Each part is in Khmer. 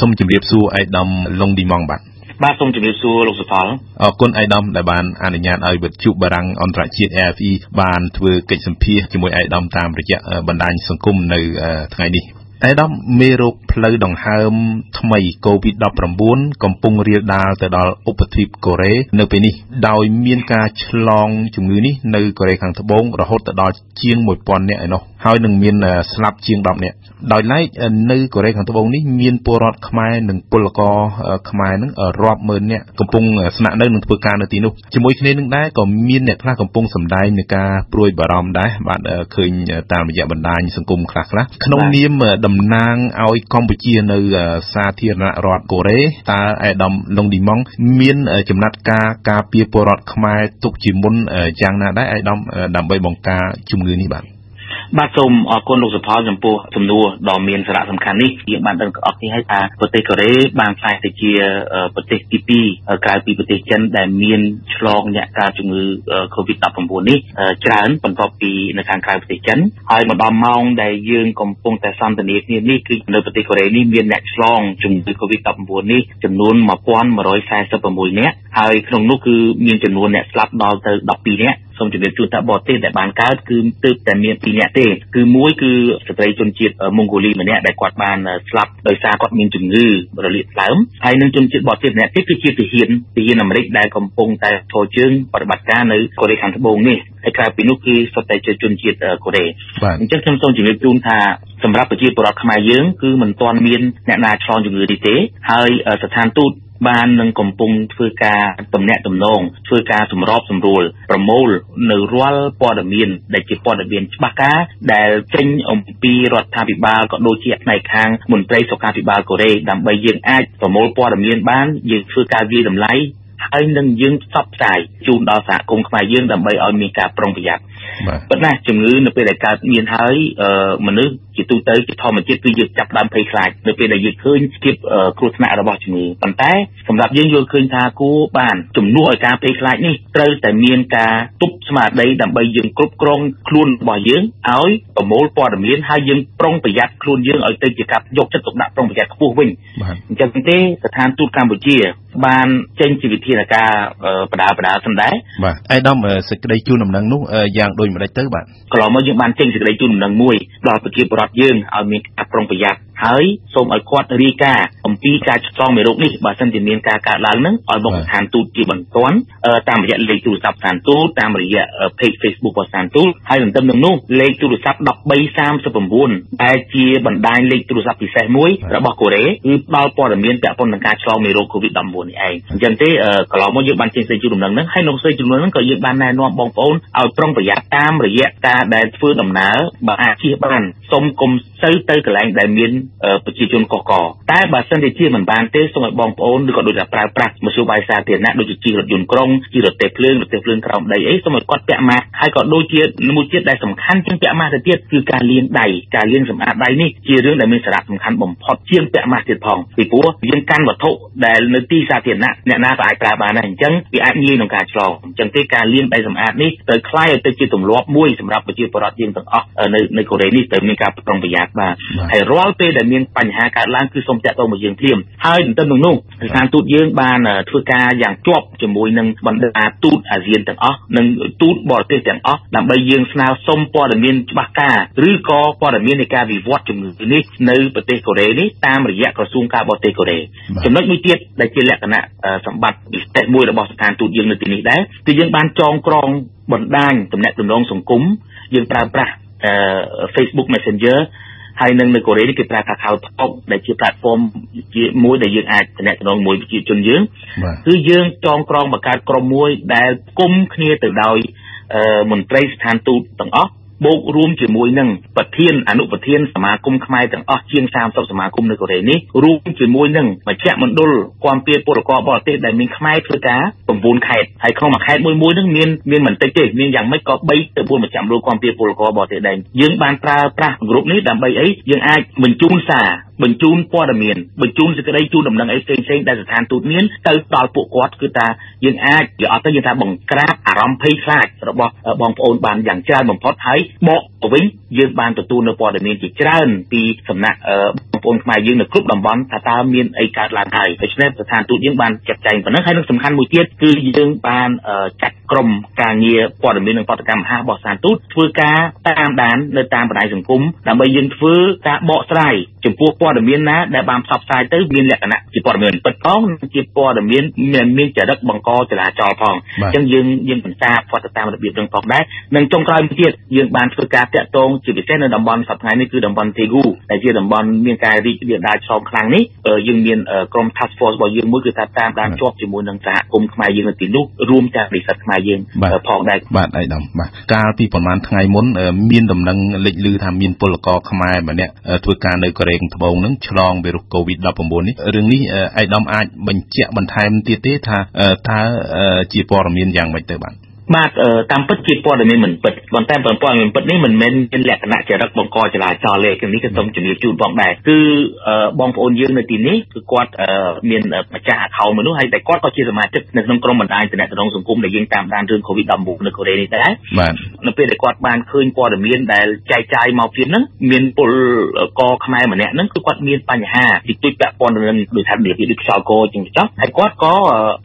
សូមជម្រាបសួរអេដាមឡុងឌីម៉ងបាទបាទសូមជម្រាបសួរលោកសុផលអរគុណអៃដាមដែលបានអនុញ្ញាតឲ្យវិទ្យុបារាំងអន្តរជាតិ AFE បានធ្វើកិច្ចសម្ភាសជាមួយអៃដាមតាមរយៈបណ្ដាញសង្គមនៅថ្ងៃនេះអេដាមមេរោគផ្លូវដង្ហើមថ្មី COVID-19 កំពុងរាលដាលទៅដល់ឧបទ្វីបកូរ៉េនៅពេលនេះដោយមានការឆ្លងជំងឺនេះនៅកូរ៉េខាងត្បូងរហូតទៅដល់ជាង1000នាក់ឯណោះ ហើយនឹងមានស្លាប់ជាង10នាក់ដោយឡែកនៅកូរ៉េខាងត្បូងនេះមានពលរដ្ឋខ្មែរនិងពលករខ្មែរនឹងរាប់ម៉ឺននាក់កំពុងស្នាក់នៅនិងធ្វើការនៅទីនោះជាមួយគ្នានឹងដែរក៏មានអ្នកខ្លះកំពុងសម្ដែងនឹងការព្រួយបារម្ភដែរបាទឃើញតាមរយៈបណ្ដាញសង្គមខ្លះខ្លះក្នុងនាមតំណាងឲ្យកម្ពុជានៅសាធារណរដ្ឋកូរ៉េតើអេដាមឡុងឌីម៉ងមានចំណាត់ការការពារពលរដ្ឋខ្មែរទុកជាមុនយ៉ាងណាដែរអេដាមដើម្បីបង្ការជំងឺនេះបាទ បាទសូមអរគុណលោកសុផលចំពោះសំណួរដ៏មានសារៈសំខាន់នេះយើងបានដឹងទាំងអស់គ្នាហើយថាប្រទេសកូរ៉េបានខ្លាយទៅជាប្រទេសទី2ក្រៅពីប្រទេសចិនដែលមានឆ្លងអ្នកកើតជំងឺ Covid-19 នេះច្រើនបន្ទាប់ពីនៅខាងក្រៅប្រទេសចិនហើយមកដល់ម៉ោងដែលយើងកំពុងតែសន្ទនាគ្នានេះគឺនៅប្រទេសកូរ៉េនេះមានអ្នកឆ្លងជំងឺ Covid-19 នេះចំនួន1146នាក់ ហើយក្នុងនោះគឺមានចំនួនអ្នកស្លាប់ដល់ទៅ12នាក់សូមជម្រាបជូនថាបរទេសដែលបានកើតគឺទើបតែមាន2នាក់ទេគឺមួយគឺស្ត្រីជនជាតិម៉ុងហ្គូលីម្នាក់ដែលគាត់បានស្លាប់ដោយសារគាត់មានជំងឺរលាកថ្លើមហើយនឹងជនជាតិបរទេសម្នាក់ទៀតគឺជាទាហានទាហានអាមេរិកដែលកំពុងតែឈរជើងបប្រតិបត្តិការនៅកូរ៉េខាងត្បូងនេះហើយក្រៅពីនោះគឺសុទ្ធតែជាជនជាតិកូរ៉េអញ្ចឹងខ្ញុំសូមជម្រាបជូនថាសម្រាប់ប្រជាពលរដ្ឋខ្មែរយើងគឺមិនទាន់មានអ្នកណាឆ្លងជំងឺនេះទេហើយស្ថានទូត បាននឹងកំពុងធ្វើការទំនាក់ទំនងធ្វើការសម្របសម្រួលប្រមូលនៅរាល់ព័ត៌មាន ដែលជាព័ត៌មានច្បាស់ការដែលចេញអំពីរដ្ឋាភិបាលក៏ដូចជាផ្នែកខាងមន្ត្រីសុខាភិបាលកូរ៉េដើម្បីយើងអាចប្រមូលព័ត៌មានបានយើងធ្វើការវាយតម្លៃហើយនឹងយើងផ្សព្វផ្សាយជូនដល់សហគមន៍ខ្មែរយើងដើម្បីឲ្យមានការប្រុងប្រយ័ត្នប៉ុន្តែជំងឺនៅពេលដែលកើតមានហើយមនុស្សជាទូទៅជាធម្មជាតិគឺយើងចាប់ដើមភ័យខ្លាចនៅពេលដែលយើងឃើញភាពគ្រោះថ្នាក់របស់ជំងឺប៉ុន្តែសម្រាប់យើងយល់ឃើញថាគួរបានជំនួសឲ្យការភ័យខ្លាចនេះត្រូវតែមានការទប់ស្មារតីដើម្បីយើងគ្រប់គ្រងខ្លួនរបស់យើងឲ្យប្រមូលព័ត៌មានហើយយើងប្រុងប្រយ័ត្នខ្លួនយើងឲ្យទៅជាការយកចិត្តទុកដាក់ប្រុងប្រយ័ត្នខ្ពស់វិញអញ្ចឹងទេស្ថានទូតកម្ពុជាបានចេញជាវិធានការបដាបដាសំដែងបាទអៃដាមសេចក្តីជូនដំណឹងនោះយ៉ាងដូចម្ដេចទៅបាទកន្លងមកយើងបានចេញសេចក្តីជូនដំណឹងមួយដល់ប្រជាពលរដ្ឋយើងឲ្យមានការប្រុងប្រយ័ត្នហើយសូមឲ្យគាត់រាយការណ៍អំពីការឆ្លងមេរោគនេះបើសិនជាមានការកើតឡើងនឹងឲ្យមកស្ថានទូតជាបន្ទាន់តាមរយៈលេខទូរស័ព្ទស្ថានទូតតាមរយៈ page Facebook របស់ស្ថានទូតហើយទន្ទឹមនឹងនោះលេខទូរស័ព្ទ1339ដែលជាបណ្ដាញលេខទូរស័ព្ទពិសេសមួយរបស់កូរ៉េគឺផ្ដល់ព័ត៌មានពាក់ព័ន្ធនឹងការឆ្លងមេរោគ COVID-19 នេះឯងអញ្ចឹងទេកន្លងមកយើងបានចេញសេចក្តីជូនដំណឹងហ្នឹងហើយក្នុងសេចក្តីជូនដំណឹងហ្នឹងក៏យើងបានណែនាំបងប្អូនឲ្យប្រុងប្រយ័ត្នតាមរយៈការដែលធ្វើដំណើរបើអាចជិះបានសូមកុំសូវទៅកន្លែងដែលមានប្រជាជនកកកតែបើសិនជាជាមិនបានទេសូមឲ្យបងប្អូនឬក៏ដូចតែប្រើប្រាស់មធ្យោបាយសាធារណៈដូចជាជិះរថយន្តក្រុងជិះរទេះភ្លើងរទេះភ្លើងក្រោមដីអីសូមឲ្យគាត់ពាក់ម៉ាស់ហើយក៏ដូចជាមួយទៀតដែលសំខាន់ជាងពាក់ម៉ាស់ទៅទៀតគឺការលាងដៃការលាងសម្អាតដៃនេះជារឿងដែលមានសារៈសំខាន់បំផុតជាងពាក់ម៉ាស់ទៀតផងពីព្រោះយើងកាន់វត្ថុដែលនៅទីសាធារណៈអ្នកណាក៏អាចប្រើបានដែរអញ្ចឹងវាអាចងាយក្នុងការឆ្លងអញ្ចឹងទេការលាងដៃសម្អាតនេះត្រូវខ្លាយឲ្យទៅជាទម្លាប់មួយសម្រាប់ប្រជាពលរដ្ឋយើងទាំងអស់នៅនៅកូរ៉េនេះត្រូវមានការប្រុងប្រយ័ត្នបាទហើយរាល់ពេលដែលមានបញ្ហាកើតឡើងគឺសូមតាក់ទងមកយើងភ្លាមហើយទន្ទឹមនឹងនោះស្ថានទូតយើងបានធ្វើការយ៉ាងជាប់ជាមួយនឹងបណ្ដាទូតអាស៊ានទាំងអស់និងទូតបរទេសទាំងអស់ដើម្បីយើងស្នើសុំព័ត៌មានច្បាស់ការឬក៏ព័ត៌មាននៃការវិវត្តជំងឺនេះនៅប្រទេសកូរ៉េនេះតាមរយៈក្រសួងការបរទេសកូរ៉េចំណុចមួយទៀតដែលជាលក្ខណៈសម្បត្តិពិសេសមួយរបស់ស្ថានទូតយើងនៅទីនេះដែរគឺយើងបានចងក្រងបណ្ដាញទំនាក់ទំនងសង្គមយើងប្រើប្រាស់ Facebook Messenger ហើយនឹងនៅកូរ៉េនេះគេប្រើ Kakao Talk ដែលជា platform ជាមួយដែលយើងអាចតំណែងមួយប្រជាជនយើងគឺយើងចងក្រងបង្កើតក្រុមមួយដែលគុំគ្នាទៅដោយមន្ត្រីស្ថានទូតទាំងអស់ បូករួមជាមួយនឹងប្រធានអនុប្រធានសមាគមខ្មែរទាំងអស់ជាង30សមាគមនៅកូរ៉េនេះរួមជាមួយនឹងមជ្ឈមណ្ឌលគាំពៀពលករបរទេសដែលមានខ្មែរធ្វើការ9ខេត្តហើយក្នុងមួយខេត្តមួយមួយនឹងមានមានមិនតិចទេមានយ៉ាងម៉េចក៏3ទៅ4មជ្ឈមណ្ឌលគាំពៀពលករបរទេសដែរយើងបានប្រើប្រាស់ក្រុមនេះដើម្បីអីយើងអាចបញ្ជូនសារបញ្ជូនព័ត៌មានបញ្ជូនសេចក្តីជូនដំណឹងអីផ្សេងផ្សេងដែលស្ថានទូតមានទៅដល់ពួកគាត់គឺថាយើងអាចនិយាយអត់ទៅយើងថាបង្ក្រាបអារម្មណ៍ភ័យខ្លាចរបស់បងប្អូនបានយ៉ាងច្រើនបំផុតហើយបក វិញយើងបានទទួលនៅព័ត៌មានជាច្រើនពីសំណាក់បងប្អូនខ្មែរយើងនៅគ្រប់តំបន់ថាតើមានអីកើតឡើងហើយដូច្នេះស្ថានទូតយើងបានចាត់ចែងប៉ុណ្ណឹងហើយនឹងសំខាន់មួយទៀតគឺយើងបានចាត់ក្រុមការងារព័ត៌មាននិងបដកម្មមហារបស់ស្ថានទូតធ្វើការតាមដាននៅតាមបណ្ដាញសង្គមដើម្បីយើងធ្វើការបកស្រាយចំពោះព័ត៌មានណាដែលបានផ្សព្វផ្សាយទៅមានលក្ខណៈជាព័ត៌មានពិតផងនិងជាព័ត៌មានមានមានចរិតបង្កចលាចលផងអញ្ចឹងយើងយើងបន្តការផ្តតាមរបៀបនឹងផងដែរនិងចុងក្រោយមួយទៀតយើងបានធ្វើការតាក់ទងជាពិសេសនៅតំបន់សប្តាហ៍នេះគឺតំបន់ Tegu ដែលជាតំបន់មានការរីករាលដាលឆ្លងខ្លាំងនេះយើងមានក្រុម task force របស់យើងមួយគឺថាតាមដានជាប់ជាមួយនឹងសហគមន៍ខ្មែរយើងនៅទីនោះរួមទាំងនិស្សិតខ្មែរយើងផងដែរបាទអៃដាមបាទកាលពីប្រហែលថ្ងៃមុនមានដំណឹងលេចឮថាមានពលករខ្មែរម្នាក់ធ្វើការនៅកូរ៉េត្បូងនឹងឆ្លងវីរុស COVID-19 នេះរឿងនេះអៃដាមអាចបញ្ជាក់បន្ថែមទៀតទេថាតើជាព័ត៌មានយ៉ាងម៉េចទៅបាទ បាទតាមពិតជាព័ត៌មានមិនពិតប៉ុន្តែព័ត៌មានពិតនេះមិនមែនមានលក្ខណៈចរិតបង្កចលាចលទេនេះក៏សូមជំរាបជូនបងដែរគឺបងប្អូនយើងនៅទីនេះគឺគាត់មានម្ចាស់ account មនុស្សហើយតែគាត់ក៏ជាសមាជិកនៅក្នុងក្រុមបណ្ដាញទំនាក់ទំនងសង្គមដែលយើងតាមដានរឿង COVID-19 នៅកូរ៉េនេះដែរបាទនៅពេលដែលគាត់បានឃើញព័ត៌មានដែលចែកចាយមកពីហ្នឹងមានពលករខ្មែរម្នាក់ហ្នឹងគឺគាត់មានបញ្ហាទីទុយពាក់ព័ន្ធនឹងដូចថាដូចខ្យល់កជាងចោះហើយគាត់ក៏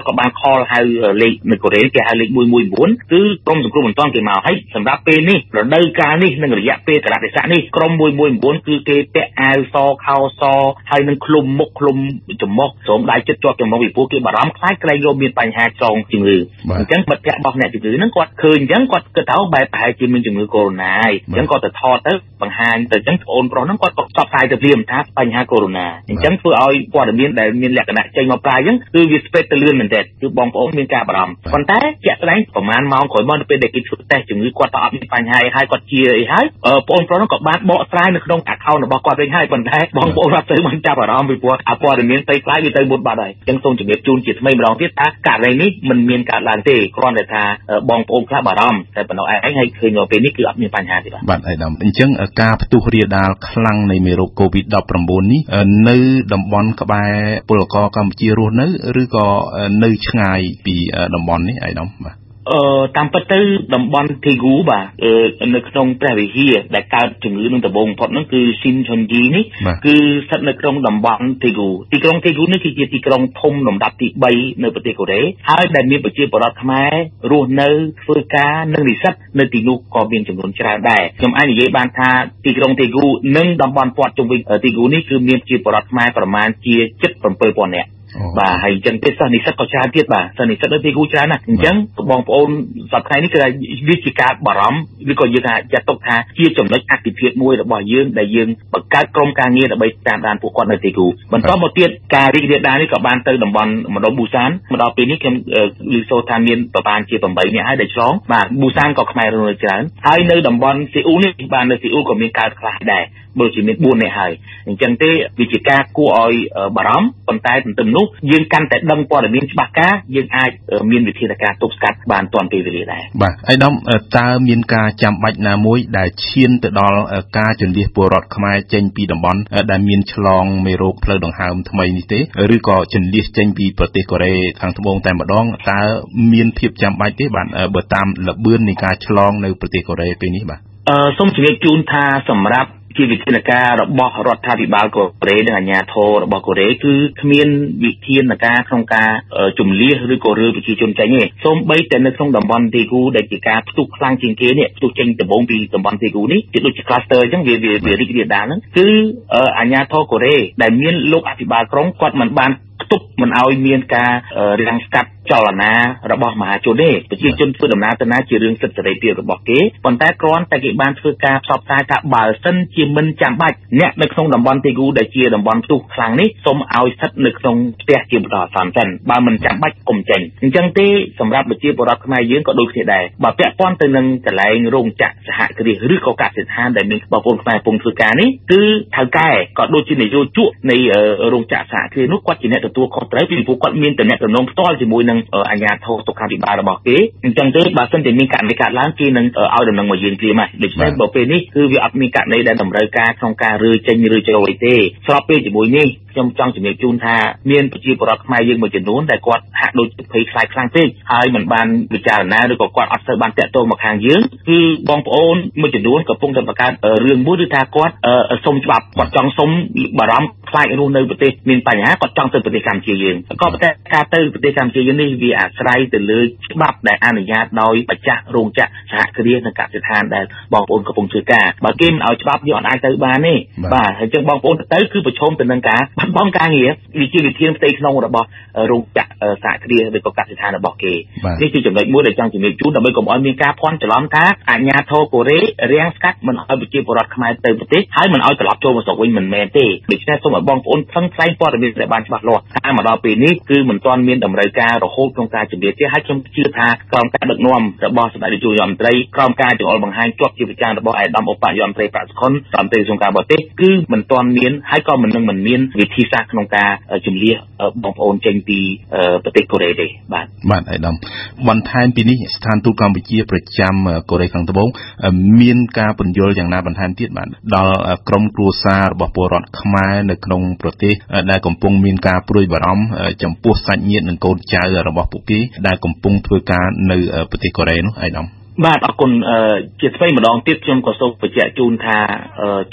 ក៏បាន call ហៅលេខនៅកូរ៉េគេហៅលេខ119 4គឺក្រុមសង្គ្រោះបន្ទាន់គេមកហើយសម្រាប់ពេលនេះរដូវកាលនេះនិងរយៈពេលកលៈទេសៈនេះក្រុម119គឺគេពាក់អាវសខោសហើយនឹងឃ្លុំមុខឃ្លុំច្រមុះស្រោមដៃចិត្តជាប់ច្រមុះពីព្រោះគេបារម្ភខ្លាចក្រែងលោកមានបញ្ហាចងជំងឺអញ្ចឹងមិត្តភ័ក្តិរបស់អ្នកជំងឺហ្នឹងគាត់ឃើញអញ្ចឹងគាត់គិតថាបែបប្រហែលជាមានជំងឺកូវីដ -19 អញ្ចឹងគាត់ទៅថតទៅបង្ហាញទៅអញ្ចឹងប្អូនប្រុសហ្នឹងគាត់ក៏ផ្សព្វផ្សាយទៅព្រាមថាបញ្ហាកូវីដ -19 អញ្ចឹងធ្វើឲ្យព័ត៌មានដែលមានលក្ខណៈចេញមកប្រាយអញ្ចឹងគឺវាស្ពេតទៅលឿនមែនទែនគឺបងប្អូនមានការបារម្ភប៉ុន្តែជាក់ស្ដែងប្រហែលម៉ោងក្រោយមកនៅពេលដែលគេធ្វើតេស្តជំងឺគាត់ទៅអត់មានបញ្ហាអីហើយគាត់ជាអីហើយបងប្រុសនោះក៏បានបកស្រាយនៅក្នុង account របស់គាត់វិញហើយប៉ុន្តែបងប្អូនអត់ទៅបានចាប់អារម្មណ៍ពីព្រោះអាព័ត៌មានទៅខ្លាយវាទៅមុនបាត់ហើយអញ្ចឹងសូមជម្រាបជូនជាថ្មីម្ដងទៀតថាករណីនេះមិនមានកើតឡើងទេគ្រាន់តែថាបងប្អូនខ្លះបារម្ភតែប៉ុណ្ណោះឯងហើយឃើញមកពេលនេះគឺអត់មានបញ្ហាទេបាទបាទអីដាមអញ្ចឹងការផ្ទុះរាលដាលខ្លាំងនៃមេរោគ COVID-19 នេះនៅតំបន់ក្បែរពលករកម្ពុជារស់នៅឬក៏នៅឆ្ងាយពីតំបន់នេះអីដាមបាទ អឺតាមពិតទៅតំបន់ធីហ្គូបាទនៅក្នុងព្រះវិហារដែលកើតជំងឺនឹងដំបូងបំផុតហ្នឹងគឺស៊ីនឆុនជីនេះគឺស្ថិតនៅក្នុងតំបន់ធីហ្គូទីក្រុងធីហ្គូនេះគឺជាទីក្រុងធំលំដាប់ទី3នៅប្រទេសកូរ៉េហើយដែលមានប្រជាពលរដ្ឋខ្មែររស់នៅធ្វើការនិងនិស្សិតនៅទីនោះក៏មានចំនួនច្រើនដែរខ្ញុំអាចនិយាយបានថាទីក្រុងធីហ្គូនិងតំបន់ព័ទ្ធជុំវិញទីហ្គូនេះគឺមានប្រជាពលរដ្ឋខ្មែរប្រមាណជា77000នាក់ បាទហើយអញ្ចឹងទេសិស្សនិស្សិតក៏ច្រើនទៀតបាទសិស្សនិស្សិតនៅទីគូច្រើនណាស់អញ្ចឹងបងប្អូនសប្តាហ៍នេះគឺវាជាការបារម្ភឬក៏យើងថាចាត់ទុកថាជាចំណុចអតិភិបមួយរបស់យើងដែលយើងបង្កើតក្រុមការងារដើម្បីតាមដានពួកគាត់នៅទីគូបន្តមកទៀតការរីករាលដាលនេះក៏បានទៅតំបន់ម្ដុំប៊ូសានមកដល់ពេលនេះខ្ញុំឮសូរថាមានប្រហែលជា8នាក់ហើយដែលឆ្លងបាទប៊ូសានក៏ខ្មែររស់ច្រើនហើយនៅតំបន់ស៊ីអ៊ូនេះបាទនៅស៊ីអ៊ូក៏មានកើតខ្លះដែរបើជាមាន4នាក់ហើយអញ្ចឹងទេវាជាការគួរឲ្យបារម្ភប៉ុន្តែទន្ទឹមនោះយើងកាន់តែដឹងព័ត៌មានច្បាស់ការយើងអាចមានវិធានការទប់ស្កាត់បានទាន់ពេលវេលាដែរបាទអៃដាមតើមានការចាំបាច់ណាមួយដែលឈានទៅដល់ការជន្លៀសពលរដ្ឋខ្មែរចេញពីតំបន់ដែលមានឆ្លងមេរោគផ្លូវដង្ហើមថ្មីនេះទេឬក៏ជន្លៀសចេញពីប្រទេសកូរ៉េខាងត្បូងតែម្ដងតើមានភាពចាំបាច់ទេបាទបើតាមលបឿននៃការឆ្លងនៅប្រទេសកូរ៉េពេលនេះបាទអឺសូមជម្រាបជូនថាសម្រាប់ ជាវិធានការរបស់រដ្ឋាភិបាលកូរ៉េនិងអាជ្ញាធររបស់កូរ៉េគឺគ្មានវិធានការក្នុងការជំលៀសឬក៏រើប្រជាជនចេញទេសូម្បីតែនៅក្នុងតំបន់ទីគូដែលជាការផ្ទុះខ្លាំងជាងគេនេះផ្ទុះចេញដំបូងពីតំបន់ទីគូនេះជាដូចជា cluster អញ្ចឹងវាវារីករាលដាលហ្នឹងគឺអាជ្ញាធរកូរ៉េដែលមានលោកអភិបាលក្រុងគាត់មិនបាន ផ្ទុកមិនឲ្យមានការរាំងស្កាត់ចលនារបស់មហាជនទេប្រជាជនធ្វើដំណើរទៅណាជារឿងសិទ្ធិសេរីភាពរបស់គេប៉ុន្តែគ្រាន់តែគេបានធ្វើការផ្សព្វផ្សាយថាបើសិនជាមិនចាំបាច់អ្នកនៅក្នុងតំបន់ទីគូដែលជាតំបន់ផ្ទុះខ្លាំងនេះសូមឲ្យស្ថិតនៅក្នុងផ្ទះជាបន្តអាសន្នសិនបើមិនចាំបាច់កុំចេញអញ្ចឹងទេសម្រាប់ប្រជាពលរដ្ឋខ្មែរយើងក៏ដូចគ្នាដែរបើពាក់ព័ន្ធទៅនឹងកន្លែងរោងចក្រសហគ្រាសឬក៏កសិដ្ឋានដែលមានបងប្អូនខ្មែរកំពុងធ្វើការនេះគឺថៅកែក៏ដូចជានយោជកនៃរោងចក្រសហគ្រាសនោះគាត់ជាអ្នកទទួលខុសត្រូវពីព្រោះគាត់មានតំណែងតំណងផ្ទាល់ជាមួយនឹងអាជ្ញាធរសុខាភិបាលរបស់គេអញ្ចឹងទៅបើសិនជាមានករណីកើតឡើងគេនឹងឲ្យដំណឹងមកយើងព្រាមហើយដូច្នេះបើពេលនេះគឺវាអត់មានករណីដែលតម្រូវការក្នុងការរើចេញឬចូលអីទេស្របពេលជាមួយនេះខ្ញុំចង់ជំរាបជូនថាមានប្រជាពលរដ្ឋខ្មែរយើងមួយចំនួនដែលគាត់ហាក់ដូចភ័យខ្លាចខ្លាំងពេកហើយមិនបានពិចារណាឬក៏គាត់អត់សូវបានតាក់ទងមកខាងយើងគឺបងប្អូនមួយចំនួនកំពុងតែបង្កើតរឿងមួយឬថាគាត់សុំច្បាប់គាត់ចង់សុំបារម្ភខ្លាចរស់នៅប្រទេសមានបញ្ហាគាត់ចង់ទៅប្រទេសកម្ពុជាយើងក៏ប៉ុន្តែការទៅប្រទេសកម្ពុជាយើងនេះវាអាស្រ័យទៅលើច្បាប់ដែលអនុញ្ញាតដោយម្ចាស់រោងចក្រសហគ្រាសនិងកសិដ្ឋានដែលបងប្អូនកំពុងធ្វើការបើគេមិនឲ្យច្បាប់យើងអត់អាចទៅបានទេបាទហើយចឹងបងប្អូនទៅគឺប្រឈមទៅនឹងការបាត់បង់ការងារវិជាវិធានផ្ទៃក្នុងរបស់រោងចក្រសហគ្រាសឬក៏កសិដ្ឋានរបស់គេនេះជាចំណុចមួយដែលចង់ជំរាបជូនដើម្បីកុំឲ្យមានការភ័ន្តច្រឡំថាអាញាធរកូរ៉េរាំងស្កាត់មិនឲ្យប្រជាពលរដ្ឋខ្មែរទៅប្រទេសហើយមិនឲ្យត្រឡប់ចូលមកស្រុកវិញមិនមែនទេដូច្នេះសូមឲ្យបងប្អូនផឹងផ្សែងព័ត៌មានដែលបានច្បាស់លាស់តែមកដល់ពេលនេះគឺមិនទាន់មានតម្រូវការរហូតក្នុងការជំរាបទេហើយខ្ញុំជឿថាក្រមការដឹកនាំរបស់សម្ដេចនាយករដ្ឋមន្ត្រីក្រមការចង្អុលបង្ហាញជាប់ជាប្រចាំរបស់ឯកឧត្តមឧបនាយករដ្ឋមន្ត្រីប្រាក់សុខុនរដ្ឋមន្ត្រីក្រសួងការបរទេសគឺមិនទាន់មានហើយក៏មិននឹងមិនមានវិធីសាស្ត្រក្នុងការជំនះបងប្អូនចេញពីប្រទេសកូរ៉េទេបាទបាទឯកឧត្តមបន្ថែមពីនេះស្ថានទូតកម្ពុជាប្រចាំកូរ៉េខាងត្បូងមានការពន្យល់យ៉ាងណាបន្ថែមទៀតបាទដល់ក្រុមគ្រួសាររបស់ពលរដ្ឋខ្មែរនៅក្នុងប្រទេសដែលកំពុងមានការព្រួយបារម្ភចំពោះសាច់ញាតិនិងកូនចៅរបស់ពួកគេដែលកំពុងធ្វើការនៅប្រទេសកូរ៉េនោះឯកឧត្តមបាទអរគុណជាថ្មីម្ដងទៀតខ្ញុំក៏សូមបញ្ជាក់ជូនថា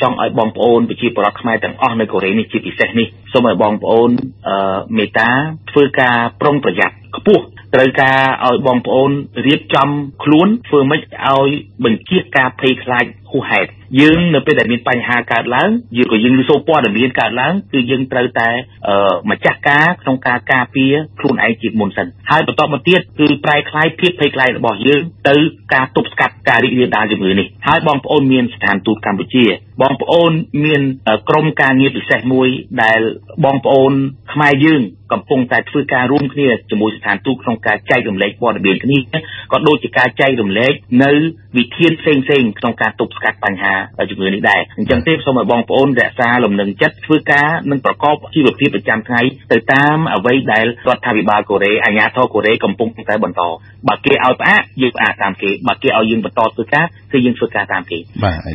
ចង់ឲ្យបងប្អូនប្រជាពលរដ្ឋខ្មែរទាំងអស់នៅកូរ៉េនេះជាពិសេសនេះសូមឲ្យបងប្អូនមេត្តាធ្វើការប្រុងប្រយ័ត្នខ្ពស់ត្រូវការឲ្យបងប្អូនរៀបចំខ្លួនធ្វើម៉េចឲ្យបញ្ជាការភ័យខ្លាចហួសហេតុយើងនៅពេលដែលមានបញ្ហាកើតឡើងយើងក៏យើងឮសូរព័ត៌មានកើតឡើងគឺយើងត្រូវតែម្ចាស់ការក្នុងការការពារខ្លួនឯងជាមុនសិនហើយបន្តមកទៀតគឺប្រែคล้ายភាពភ័យខ្លាចរបស់យើងទៅការទប់ស្កាត់ការរីករាលដាលជំងឺនេះហើយបងប្អូនមានស្ថានទូតកម្ពុជាបងប្អូនមានក្រុមការងារពិសេសមួយដែលបងប្អូនខ្មែរយើងកំពុងតែធ្វើការរួមគ្នាជាមួយស្ថានទូតក្នុងការចែករំលែកព័ត៌មានគ្នាក៏ដូចជាការចែករំលែកនៅវិធានផ្សេងៗក្នុងការទប់ ស្កាត់បញ្ហាជំងឺនេះដែរអញ្ចឹងទេសូមឲ្យបងប្អូនរក្សាលំនឹងចិត្តធ្វើការនិងប្រកបជីវភាពប្រចាំថ្ងៃទៅតាមអ្វីដែលរដ្ឋាភិបាលកូរ៉េអាជ្ញាធរកូរ៉េកំពុងតែបន្តបើគេឲ្យផ្អាកយើងផ្អាកតាមគេបើគេឲ្យយើងបន្តធ្វើការគឺយើងធ្វើការតាមគេ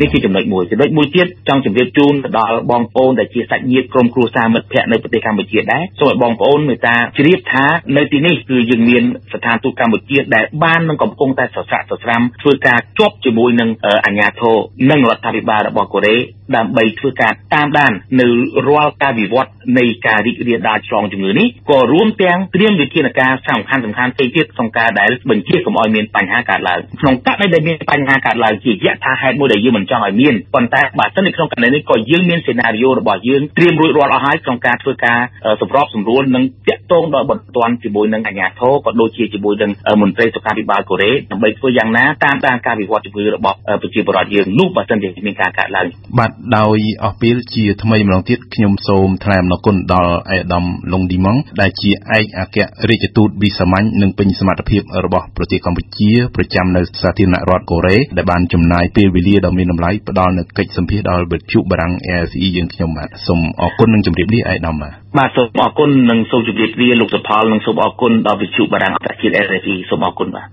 នេះជាចំណុចមួយចំណុចមួយទៀតចង់ជម្រាបជូនទៅដល់បងប្អូនដែលជាសាច់ញាតិក្រុមគ្រួសារមិត្តភ័ក្តិនៅប្រទេសកម្ពុជាដែរសូមឲ្យបងប្អូនមេត្តាជ្រាបថានៅទីនេះគឺយើងមានស្ថានទូតកម្ពុជាដែលបាននឹងកំពុងតែសស្រាក់សស្រាំធ្វើការជាប់ជាមួយនឹងអាជ្ញាធរនិងរដ្ឋាភិបាលរបស់កូរ៉េដើម្បីធ្វើការតាមដាននៅរាល់ការវិវត្តនៃការរីករាលដាលឆ្លងជំងឺនេះក៏រួមទាំងត្រៀមវិធានការសំខាន់សំខាន់ផ្សេងទៀតក្នុងការដែលបញ្ជាកុំឲ្យមានបញ្ហាកើតឡើងក្នុងករណីដែលមានបញ្ហាកើតឡើងជាយថាហេតុមួយដែលយើងមិនចង់ឲ្យមានប៉ុន្តែបើសិននៅក្នុងករណីនេះក៏យើងមានសេណារីយ៉ូរបស់យើងត្រៀមរួចរាល់អស់ហើយក្នុងការធ្វើការសម្របសម្រួលនិងតាក់ទងដល់បន្ទាន់ជាមួយនឹងអាជ្ញាធរក៏ដូចជាជាមួយនឹងមន្ត្រីសុខាភិបាលកូរ៉េដើម្បីធ្វើយ៉ាងណាតាមដានការវិវត្តជំងឺរបស់ប្រជាពលរដ្ឋយើងនោះបើសិនជាមានការកើតឡើងបាទដោយអស់ពេលជាថ្មីម្ដងទៀតខ្ញុំសូមថ្លែងអំណរគុណដល់អេដាមលងឌីម៉ងដែលជាឯកអគ្គរដ្ឋទូតវិសាមញ្ញនិងពេញសមត្ថភាពរបស់ប្រទេសកម្ពុជាប្រចាំនៅសាធារណរដ្ឋកូរ៉េដែលបានចំណាយពេលវេលាដ៏មានតម្លៃផ្ដល់នូវកិច្ចសម្ភាសដល់វិទ្យុបារាំង AFE យើងខ្ញុំបាទសូមអរគុណនិងជម្រាបលាឯកឧត្តមបាទបាទសូមអរគុណនិងសូមជម្រាបលាលោកសុផលនិងសូមអរគុណដល់វិទ្យុបារាំងអន្តរជាតិ RFE សូមអរគុណបាទ